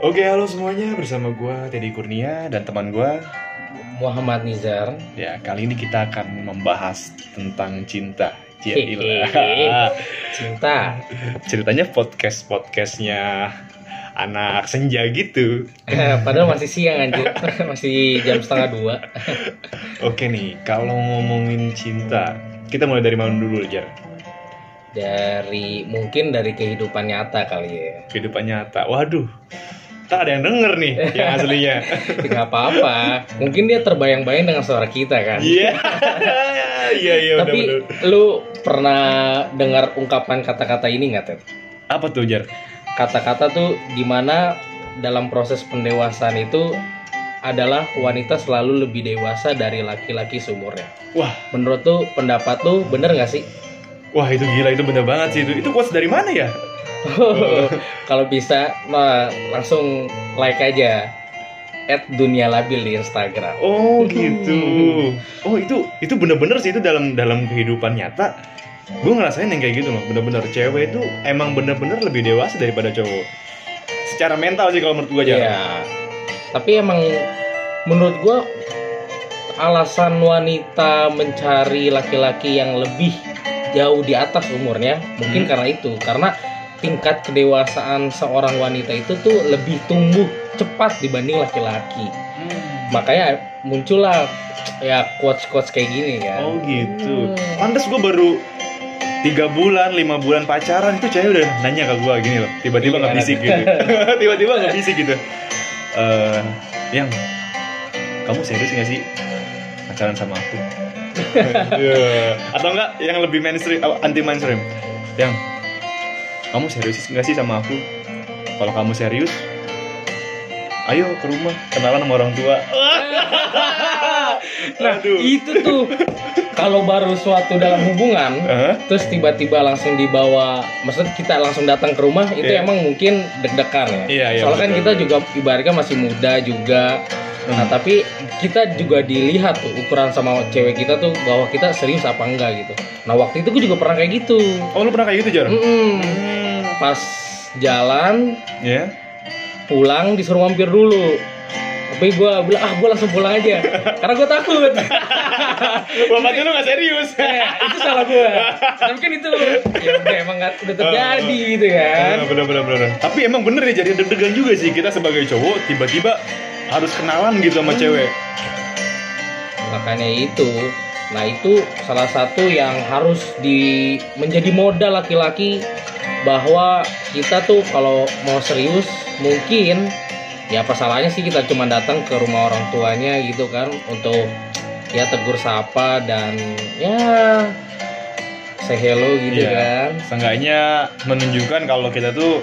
Oke, halo semuanya. Bersama gua Teddy Kurnia dan teman gua. Muhammad Nizar. Ya, kali ini kita akan membahas tentang cinta. Cinta. Ceritanya podcast-podcastnya anak senja gitu. Padahal masih siang anjir. masih jam setengah dua. Oke nih, kalau ngomongin cinta, kita mulai dari mana dulu, Jar? Dari mungkin dari kehidupan nyata kali ya. Kehidupan nyata. Waduh, tak ada yang denger nih yang aslinya. Tidak apa-apa. Mungkin dia terbayang-bayang dengan suara kita kan. Iya, iya, iya, Tapi udah. lu pernah dengar ungkapan kata-kata ini nggak Ted? Apa tuh, Jar? Kata-kata tuh di mana dalam proses pendewasaan itu adalah wanita selalu lebih dewasa dari laki-laki seumurnya. Wah, Menurut tuh pendapat tuh bener nggak sih? wah itu gila, itu bener banget sih itu. Itu quotes dari mana ya? Kalau bisa, nah langsung like aja at dunia labil di Instagram. Oh gitu. Oh itu itu bener-bener sih itu dalam dalam kehidupan nyata. Gue ngerasain yang kayak gitu loh. Bener-bener cewek itu emang bener-bener lebih dewasa daripada cowok. Secara mental sih kalau menurut gue aja. Iya. Tapi emang menurut gua alasan wanita mencari laki-laki yang lebih jauh di atas umurnya mungkin Hmm. karena itu karena tingkat kedewasaan seorang wanita itu tuh lebih tumbuh cepat dibanding laki-laki Hmm. makanya muncullah ya quotes quotes kayak gini kan Oh gitu. Hmm. Gue baru tiga bulan, lima bulan pacaran itu cewek udah nanya ke gue gini loh. Tiba-tiba nggak bisik gitu. Tiba-tiba nggak bisik gitu. Eh, yang kamu serius gak sih pacaran sama aku? Iya. Atau enggak yang lebih mainstream, anti mainstream? Yang kamu serius gak sih sama aku? Kalau kamu serius, ayo ke rumah kenalan sama orang tua. nah Aduh. itu tuh kalau baru suatu dalam hubungan Hah? terus tiba-tiba langsung dibawa maksudnya kita langsung datang ke rumah itu Iya. emang mungkin deg-degan ya Iya, iya, soalnya kan betul. kita juga ibaratnya masih muda juga nah Hmm. tapi kita juga dilihat tuh ukuran sama cewek kita tuh bahwa kita serius apa enggak gitu nah waktu itu gue juga pernah kayak gitu Oh lu pernah kayak gitu Jar? Mm-mm. Hmm. Pas jalan Ya. pulang disuruh mampir dulu. Tapi gue bilang ah gue langsung pulang aja. Karena gue takut. Bapak lu gak serius. Eh, itu salah gue tapi kan itu ya udah emang nggak udah terjadi gitu kan. Ah, bener bener bener. Tapi emang bener ya jadi deg-degan juga sih. Kita sebagai cowok tiba-tiba harus kenalan gitu sama cewek. makanya itu. Nah itu salah satu yang harus di menjadi modal laki-laki bahwa kita tuh kalau mau serius mungkin ya apa salahnya sih kita cuma datang ke rumah orang tuanya gitu kan untuk ya tegur sapa dan ya say hello gitu Iya. kan Seenggaknya menunjukkan kalau kita tuh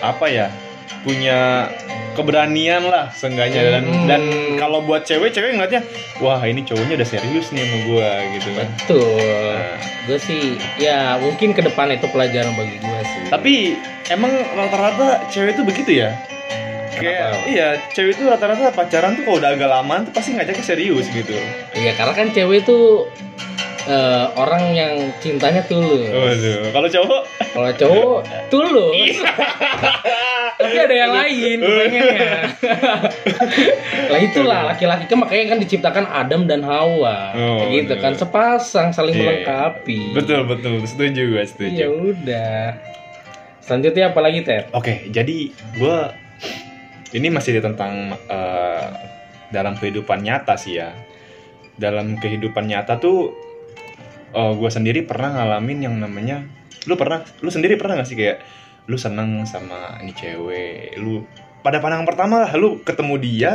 apa ya punya keberanian lah seenggaknya dan Hmm. dan kalau buat cewek cewek ngeliatnya wah ini cowoknya udah serius nih sama gua gitu kan. betul Nah, gue sih ya mungkin ke depan itu pelajaran bagi gue sih tapi emang rata-rata cewek tuh begitu ya? Kayak iya, cewek tuh rata-rata pacaran tuh kalau udah agak lama tuh pasti ngajaknya serius gitu. Iya karena kan cewek itu eh, orang yang cintanya tulus. Waduh, kalau cowok Kalau cowok tulus. Tapi ada yang lain pengennya. lah itulah laki-laki kan makanya kan diciptakan Adam dan Hawa. Oh, gitu bener. kan sepasang saling Iya. melengkapi. betul betul setuju gue setuju. Ya udah. Selanjutnya apa lagi Ted? Oke, jadi gue ini masih tentang eh, dalam kehidupan nyata sih ya. Dalam kehidupan nyata tuh gue sendiri pernah ngalamin yang namanya, lu pernah, lu sendiri pernah gak sih kayak lu seneng sama ini cewek, lu pada pandangan pertama lah lu ketemu dia,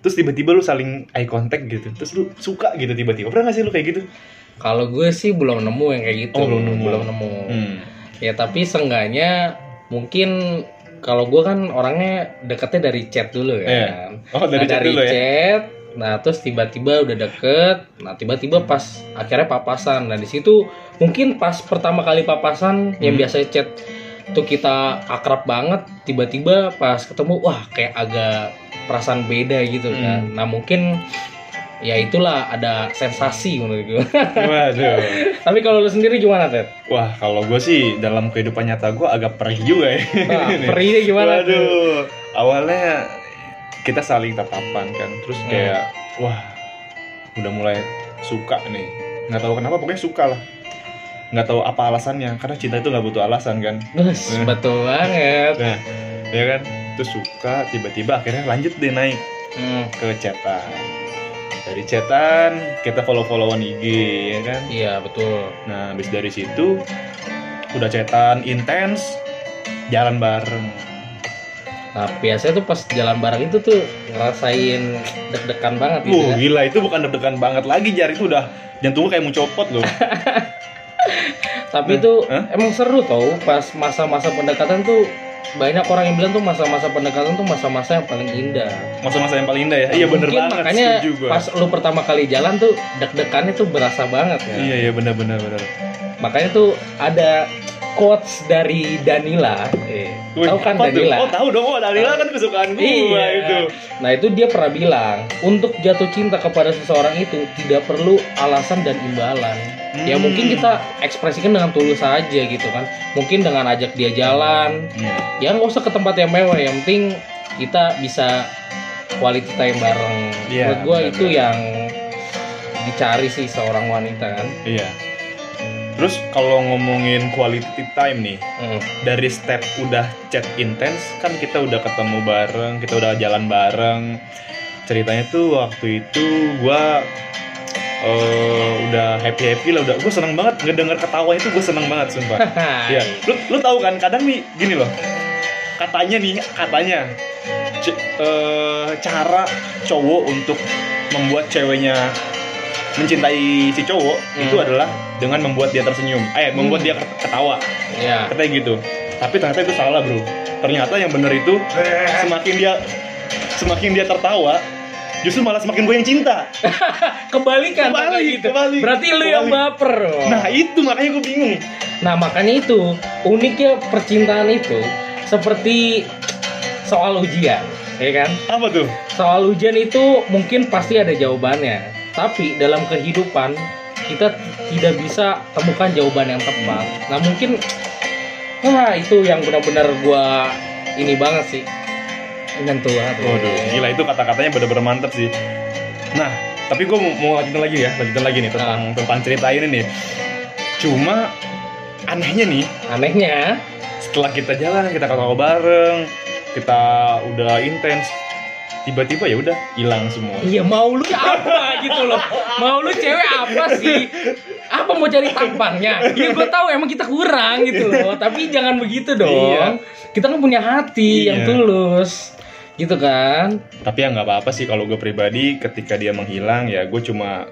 terus tiba-tiba lu saling eye contact gitu, terus lu suka gitu tiba-tiba pernah gak sih lu kayak gitu? Kalau gue sih belum nemu yang kayak gitu. Oh, belum nemu. Belum nemu. Hmm. Ya tapi seenggaknya mungkin kalau gue kan orangnya deketnya dari chat dulu Iya. kan. Oh dari Nah, chat dari dulu ya? chat, nah terus tiba-tiba udah deket, nah tiba-tiba pas akhirnya papasan. Nah di situ mungkin pas pertama kali papasan yang Hmm. biasa chat tuh kita akrab banget, tiba-tiba pas ketemu wah kayak agak perasaan beda gitu kan. Hmm. Nah mungkin ya itulah ada sensasi menurut gue. Waduh. Tapi kalau lu sendiri gimana, Ted? Wah, kalau gue sih dalam kehidupan nyata gue agak perih juga ya. Nah, perihnya gimana tuh? Waduh. Awalnya kita saling tatapan kan, terus Hmm. kayak wah udah mulai suka nih. Nggak tahu kenapa, pokoknya suka lah. Nggak tahu apa alasannya, karena cinta itu nggak butuh alasan kan. Bus, Hmm. betul banget. Nah, ya kan, terus suka, tiba-tiba akhirnya lanjut deh naik Hmm, ke chatan. Dari chatan kita follow-followan IG ya kan. iya betul. Nah, habis dari situ udah chatan intens, jalan bareng. Nah, biasanya tuh pas jalan bareng itu tuh ngerasain deg-degan banget gitu Wuh, ya. gila itu bukan deg-degan banget lagi, Jar itu udah jantung kayak mau copot loh. Tapi itu hah? emang seru tau pas masa-masa pendekatan tuh banyak orang yang bilang tuh masa-masa pendekatan tuh masa-masa yang paling indah. Masa-masa yang paling indah ya. Iya bener Mungkin banget makanya pas lu pertama kali jalan tuh deg-degannya tuh berasa banget ya. Iya iya bener bener bener. Makanya tuh ada quotes dari Danila. Eh, tahu kan tuh? Danila? Oh tahu dong, oh Danila kan kesukaan gua Iya. itu. Nah itu dia pernah bilang untuk jatuh cinta kepada seseorang itu tidak perlu alasan dan imbalan. Ya Hmm. mungkin kita ekspresikan dengan tulus aja gitu kan. Mungkin dengan ajak dia jalan. Iya. Ya nggak usah ke tempat yang mewah. Yang penting kita bisa quality time bareng. Iya, Menurut gue itu yang dicari sih seorang wanita kan. Iya. Terus kalau ngomongin quality time nih, Hmm. dari step udah chat intens kan kita udah ketemu bareng, kita udah jalan bareng. Ceritanya tuh waktu itu gua eh, udah happy happy lah, udah gue seneng banget ngedenger ketawa itu gue seneng banget sumpah. Iya, lu lu tahu kan kadang nih gini loh, katanya nih katanya c- eh, cara cowok untuk membuat ceweknya mencintai si cowok Hmm. itu adalah dengan membuat dia tersenyum, eh membuat Hmm. dia ketawa Ya. katanya gitu tapi ternyata itu salah bro ternyata yang bener itu semakin dia semakin dia tertawa justru malah semakin gue yang cinta Kebalikan Kebalik, gitu. kebalik, Berarti lu yang baper. loh. nah itu makanya gue bingung Nah makanya itu uniknya percintaan itu seperti soal ujian, ya kan? apa tuh Soal ujian itu mungkin pasti ada jawabannya, tapi dalam kehidupan kita tidak bisa temukan jawaban yang tepat. Nah mungkin, wah itu yang benar-benar gua ini banget sih menyentuh hati. waduh gila itu kata-katanya bener-bener mantep sih. Nah tapi gue mau, mau lanjutin lagi ya lanjutin lagi nih tentang tentang cerita ini nih. Cuma anehnya nih Anehnya, setelah kita jalan kita ketawa bareng kita udah intens tiba-tiba ya udah hilang semua. Iya mau lu apa gitu loh? Mau lu cewek apa sih? Apa mau cari tampangnya? Ya gue tahu emang kita kurang gitu loh Tapi jangan begitu dong. Iya. Kita kan punya hati yang Iya. tulus Gitu kan? Tapi ya nggak apa-apa sih kalau gue pribadi ketika dia menghilang ya gue cuma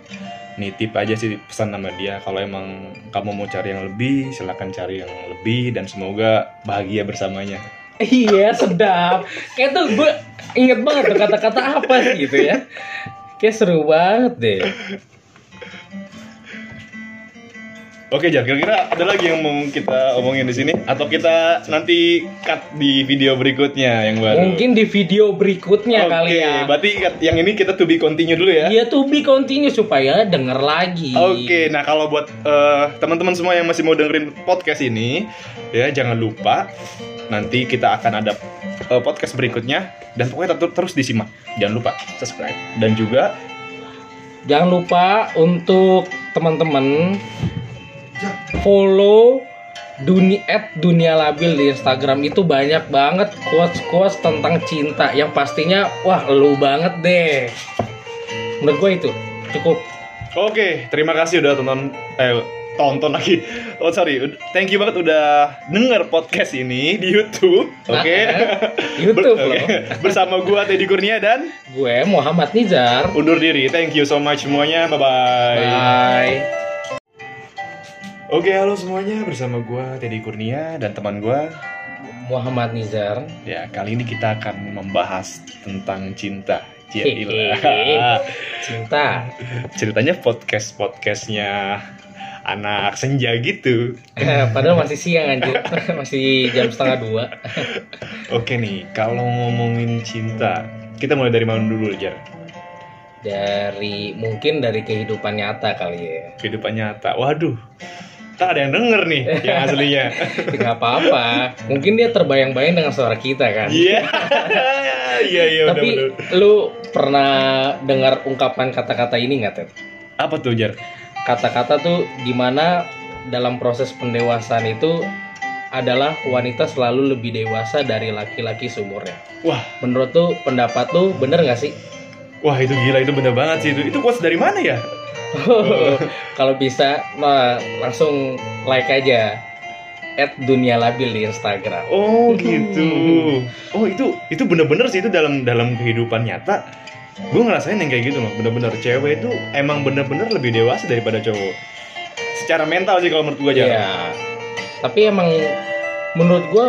nitip aja sih pesan sama dia. Kalau emang kamu mau cari yang lebih silahkan cari yang lebih dan semoga bahagia bersamanya. Iya sedap. Kayak tuh gue inget banget tuh kata-kata apa sih gitu ya. Kayak seru banget deh oke Jar kira-kira ada lagi yang mau kita omongin di sini? Atau kita nanti cut di video berikutnya yang baru? Mungkin di video berikutnya Oke, kali ya. berarti cut- yang ini kita to be continue dulu ya? Iya tuh be continue supaya denger lagi. Oke, nah kalau buat eh, teman-teman semua yang masih mau dengerin podcast ini, ya jangan lupa nanti kita akan ada eh, podcast berikutnya. Dan pokoknya tetap terus disimak. Jangan lupa subscribe. Dan juga Jangan lupa untuk teman-teman follow dunia at dunia labil di Instagram itu banyak banget quotes quotes tentang cinta yang pastinya wah lu banget deh. Menurut gue itu cukup. oke, terima kasih udah tonton eh tonton lagi. Oh sorry, thank you banget udah denger podcast ini di YouTube. Oke. YouTube Ber- loh. oke. Bersama gua Teddy Kurnia dan Gue Muhammad Nizar. undur diri. Thank you so much semuanya. Bye bye. Bye. Oke, halo semuanya. Bersama gua Teddy Kurnia dan teman gua Muhammad Nizar. Ya, kali ini kita akan membahas tentang cinta. Cinta. Ceritanya podcast-podcastnya anak senja gitu. Padahal masih siang anjir. masih jam setengah dua. Oke nih, kalau ngomongin cinta, kita mulai dari mana dulu, Jar? dari mungkin dari kehidupan nyata kali ya kehidupan nyata waduh tak ada yang denger nih yang aslinya nggak apa-apa mungkin dia terbayang-bayang dengan suara kita kan iya iya iya tapi udah. lu pernah dengar ungkapan kata-kata ini nggak Ted? apa tuh jar kata-kata tuh di mana dalam proses pendewasaan itu adalah wanita selalu lebih dewasa dari laki-laki seumurnya. wah Menurut tuh pendapat tuh bener nggak sih? wah itu gila itu bener banget sih itu itu quotes dari mana ya Kalau bisa, nah langsung like aja. At dunia labil di Instagram. oh gitu. Oh itu itu bener-bener sih itu dalam dalam kehidupan nyata. Gue ngerasain yang kayak gitu loh bener-bener cewek itu emang bener-bener lebih dewasa daripada cowok. Secara mental sih kalau menurut gue jar. Iya. Tapi emang menurut gua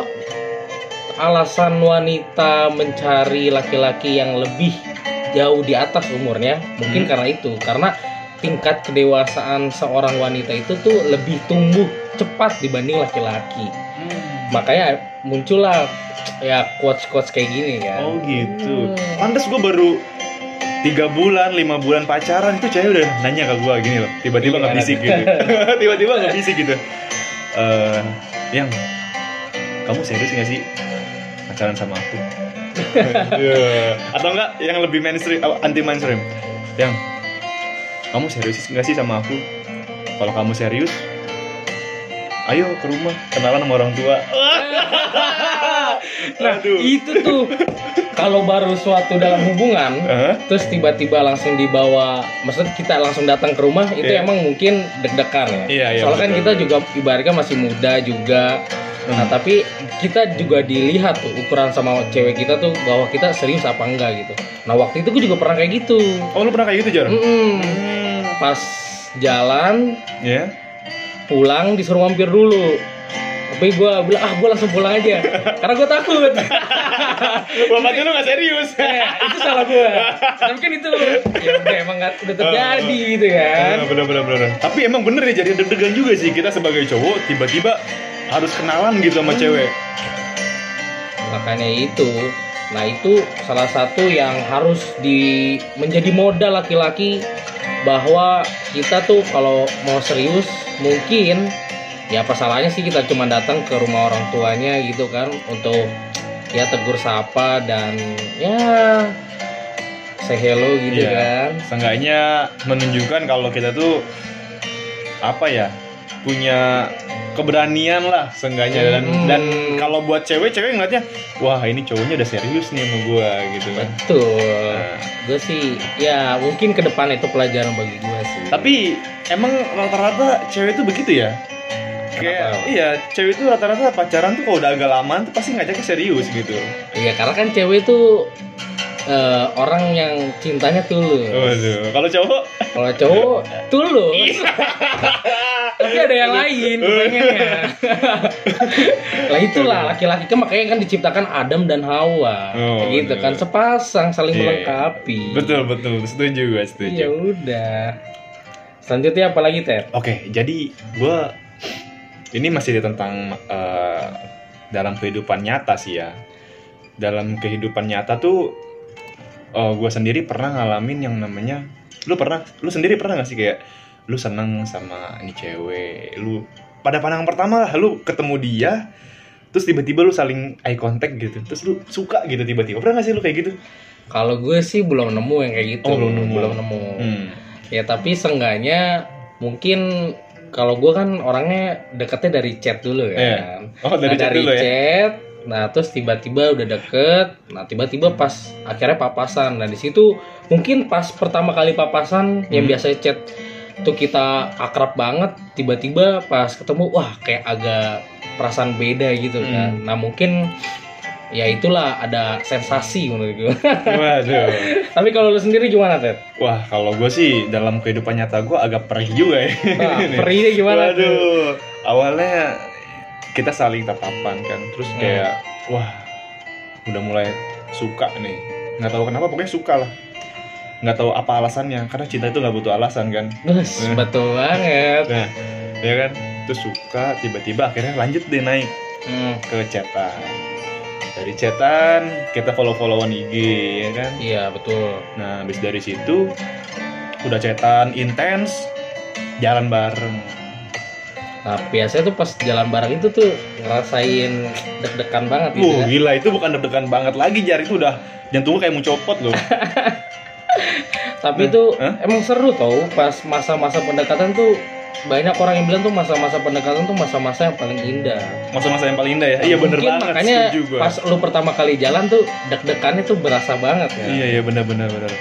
alasan wanita mencari laki-laki yang lebih jauh di atas umurnya mungkin Hmm. karena itu. Karena tingkat kedewasaan seorang wanita itu tuh lebih tumbuh cepat dibanding laki-laki Hmm. makanya muncullah ya quotes quotes kayak gini kan Oh gitu. Hmm. Pantes gue baru tiga bulan, lima bulan pacaran itu cewek udah nanya ke gue gini loh. Tiba-tiba nggak Gimana bisik gitu. Tiba-tiba nggak bisik gitu. Eh, yang kamu serius gak sih pacaran sama aku? Iya. Atau enggak yang lebih mainstream, anti mainstream? Yang kamu serius gak sih sama aku? Kalau kamu serius, ayo ke rumah kenalan sama orang tua. nah Aduh. itu tuh kalau baru suatu dalam hubungan Hah? terus tiba-tiba langsung dibawa maksudnya kita langsung datang ke rumah itu Iya. emang mungkin deg-degan ya Iya, iya, soalnya kan kita juga ibaratnya masih muda juga nah Hmm. tapi kita juga dilihat tuh ukuran sama cewek kita tuh bahwa kita serius apa enggak gitu nah waktu itu gue juga pernah kayak gitu Oh lu pernah kayak gitu Jar? Mm-mm. Hmm. pas jalan Ya. pulang disuruh mampir dulu tapi gue bilang ah gue langsung pulang aja karena gue takut berarti lu gak serius. Eh, itu salah gue tapi kan itu ya udah emang nggak udah terjadi gitu kan Ah, bener bener bener. Tapi emang bener ya jadi deg-degan juga sih kita sebagai cowok tiba-tiba harus kenalan gitu sama cewek. makanya itu nah itu salah satu yang harus di menjadi modal laki-laki bahwa kita tuh kalau mau serius mungkin ya apa salahnya sih kita cuma datang ke rumah orang tuanya gitu kan untuk ya tegur sapa dan ya say hello gitu Iya. kan Seenggaknya menunjukkan kalau kita tuh apa ya punya keberanian lah seenggaknya dan Hmm. dan kalau buat cewek cewek ngeliatnya wah ini cowoknya udah serius nih sama gua gitu kan. betul Nah, gue sih ya mungkin ke depan itu pelajaran bagi gue sih tapi emang rata-rata cewek tuh begitu ya? Kayak Kenapa? iya, cewek tuh rata-rata pacaran tuh kalau udah agak lama tuh pasti ngajaknya serius gitu. Iya karena kan cewek itu eh, orang yang cintanya tulus. Waduh, kalau cowok Kalau cowok tulus. Tapi ada yang lain pengennya. lah itulah laki-laki kan makanya kan diciptakan Adam dan Hawa. Oh, Kayak gitu bener. kan sepasang saling Iya. melengkapi. betul betul setuju gue setuju. Ya udah. Selanjutnya apa lagi Ted? Oke, jadi gue ini masih tentang eh, dalam kehidupan nyata sih ya. Dalam kehidupan nyata tuh gue sendiri pernah ngalamin yang namanya, lu pernah, lu sendiri pernah gak sih kayak lu seneng sama ini cewek, lu pada pandangan pertama lah lu ketemu dia, terus tiba-tiba lu saling eye contact gitu, terus lu suka gitu tiba-tiba, pernah gak sih lu kayak gitu? Kalau gue sih belum nemu yang kayak gitu. Oh, belum nemu. Belum nemu. Hmm. Ya tapi seenggaknya mungkin kalau gue kan orangnya deketnya dari chat dulu ya. Iya. kan. Oh dari Nah, chat dari dulu ya? chat, nah terus tiba-tiba udah deket, nah tiba-tiba pas akhirnya papasan. Nah di situ mungkin pas pertama kali papasan yang Hmm. biasa chat tuh kita akrab banget, tiba-tiba pas ketemu wah kayak agak perasaan beda gitu Hmm. kan. Nah mungkin ya itulah ada sensasi menurut gue. Waduh. Tapi kalau lu sendiri gimana Ted? Wah, kalau gue sih dalam kehidupan nyata gue agak perih juga ya. Nah, perihnya gimana tuh? Waduh, awalnya kita saling tatapan kan, terus Hmm. kayak wah udah mulai suka nih. Nggak tahu kenapa, pokoknya suka lah. Nggak tahu apa alasannya, karena cinta itu nggak butuh alasan kan. Bus, Eh. betul banget. Nah, ya kan, terus suka, tiba-tiba akhirnya lanjut deh naik Hmm. ke chatan. dari chatan kita follow followan IG ya kan Iya betul. nah habis dari situ udah chatan intens jalan bareng Nah biasanya tuh pas jalan bareng itu tuh ngerasain deg-degan banget gitu Wuh, ya. gila itu bukan deg-degan banget lagi jar itu udah jantung kayak mau copot loh Tapi itu Hah? emang seru tau pas masa-masa pendekatan tuh banyak orang yang bilang tuh masa-masa pendekatan tuh masa-masa yang paling indah. masa-masa yang paling indah ya iya bener Mungkin banget makanya pas lu pertama kali jalan tuh deg-degannya tuh berasa banget ya. iya iya bener bener bener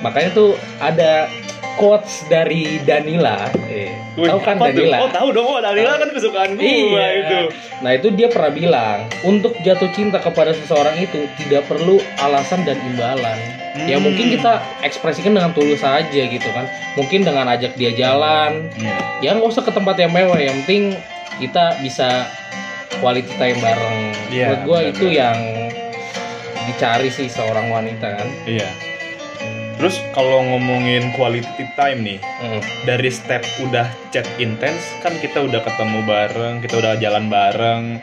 Makanya tuh ada quotes dari Danila. Eh, tahu kan apa tuh? Danila? oh tahu dong oh Danila kan kesukaan gua Iya. itu Nah itu dia pernah bilang untuk jatuh cinta kepada seseorang itu tidak perlu alasan dan imbalan. Ya Hmm. mungkin kita ekspresikan dengan tulus aja gitu kan. Mungkin dengan ajak dia jalan. Iya. Ya nggak usah ke tempat yang mewah. Yang penting kita bisa quality time bareng. Iya, Menurut gue itu yang dicari sih seorang wanita kan. Iya. Terus kalau ngomongin quality time nih, Hmm. dari step udah chat intens kan kita udah ketemu bareng, kita udah jalan bareng.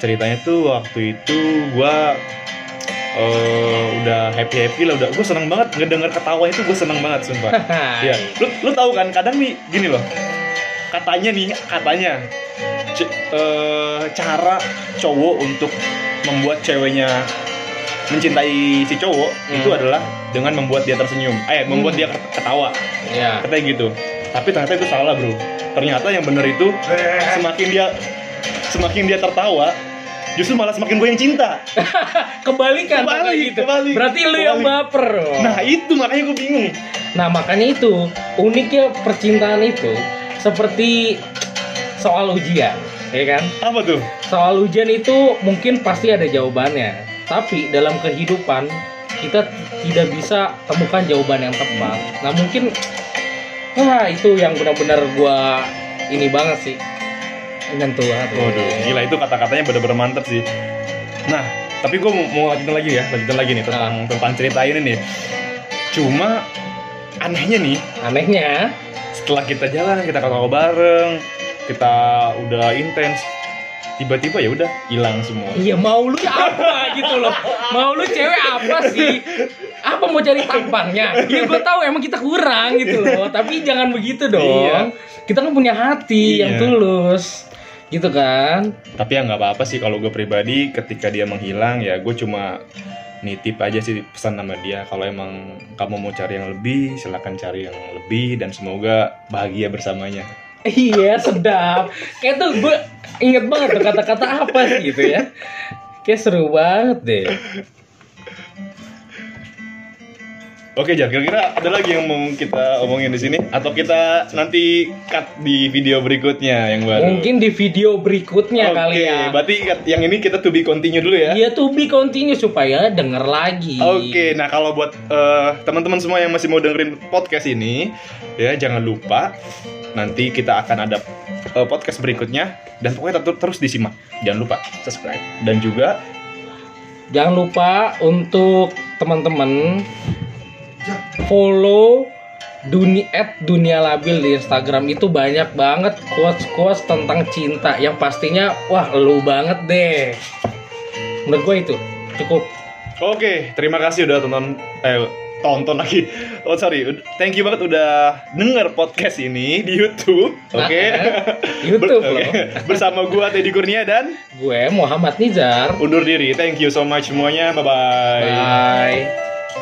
Ceritanya tuh waktu itu gua eh, udah happy happy lah, udah gue seneng banget ngedenger ketawa itu gue seneng banget sumpah. Iya, lu lu tahu kan kadang nih gini loh, katanya nih katanya c- eh, cara cowok untuk membuat ceweknya mencintai si cowok Hmm. itu adalah dengan membuat dia tersenyum, eh membuat Hmm. dia ketawa, Ya. katanya gitu. Tapi ternyata itu salah bro. Ternyata yang bener itu semakin dia semakin dia tertawa, justru malah semakin gue yang cinta. Kebalikan Kebalik, gitu. kebalik, Berarti lu yang baper. oh. Nah itu makanya gue bingung. Nah makanya itu uniknya percintaan itu seperti soal ujian, ya kan? Apa tuh? Soal ujian itu mungkin pasti ada jawabannya, tapi dalam kehidupan kita tidak bisa temukan jawaban yang tepat. Nah mungkin, wah itu yang benar-benar gua ini banget sih menyentuh hati. Waduh, gila itu kata-katanya bener-bener mantep sih. Nah, tapi gue mau, mau lanjutin lagi ya, lanjutin lagi nih tentang tentang cerita ini nih. Cuma anehnya nih, Anehnya, setelah kita jalan, kita ketawa bareng, kita udah intens, tiba-tiba ya udah hilang semua. Iya mau lu apa gitu loh Mau lu cewek apa sih Apa mau cari tampangnya Ya gue tahu emang kita kurang gitu loh Tapi jangan begitu dong Iya. Kita kan punya hati yang Iya. tulus Gitu kan? Tapi ya nggak apa-apa sih kalau gue pribadi, ketika dia menghilang ya gue cuma nitip aja sih pesan sama dia. Kalau emang kamu mau cari yang lebih silakan cari yang lebih dan semoga bahagia bersamanya. Iya sedap. Kayak tuh gue inget banget tuh kata-kata apa sih gitu ya. Kayak seru banget deh Oke, Jar, kira-kira ada lagi yang mau kita omongin di sini atau kita nanti cut di video berikutnya yang baru? Mungkin di video berikutnya Oke, kali ya berarti cut- yang ini kita to be continue dulu ya. Iya to be continue supaya denger lagi Oke, nah kalau buat eh, teman-teman semua yang masih mau dengerin podcast ini, ya jangan lupa nanti kita akan ada eh, podcast berikutnya dan pokoknya tetap terus disimak. Jangan lupa subscribe dan juga Jangan lupa untuk teman-teman follow dunia at dunia labil di Instagram itu banyak banget quotes quotes tentang cinta yang pastinya wah lu banget deh. Menurut gue itu cukup. Oke, terima kasih udah tonton eh tonton lagi. Oh sorry, thank you banget udah denger podcast ini di YouTube. Oke. Nah, YouTube Ber- loh. oke. Bersama gua Teddy Kurnia dan Gue Muhammad Nizar. undur diri. Thank you so much semuanya. Bye bye. Bye.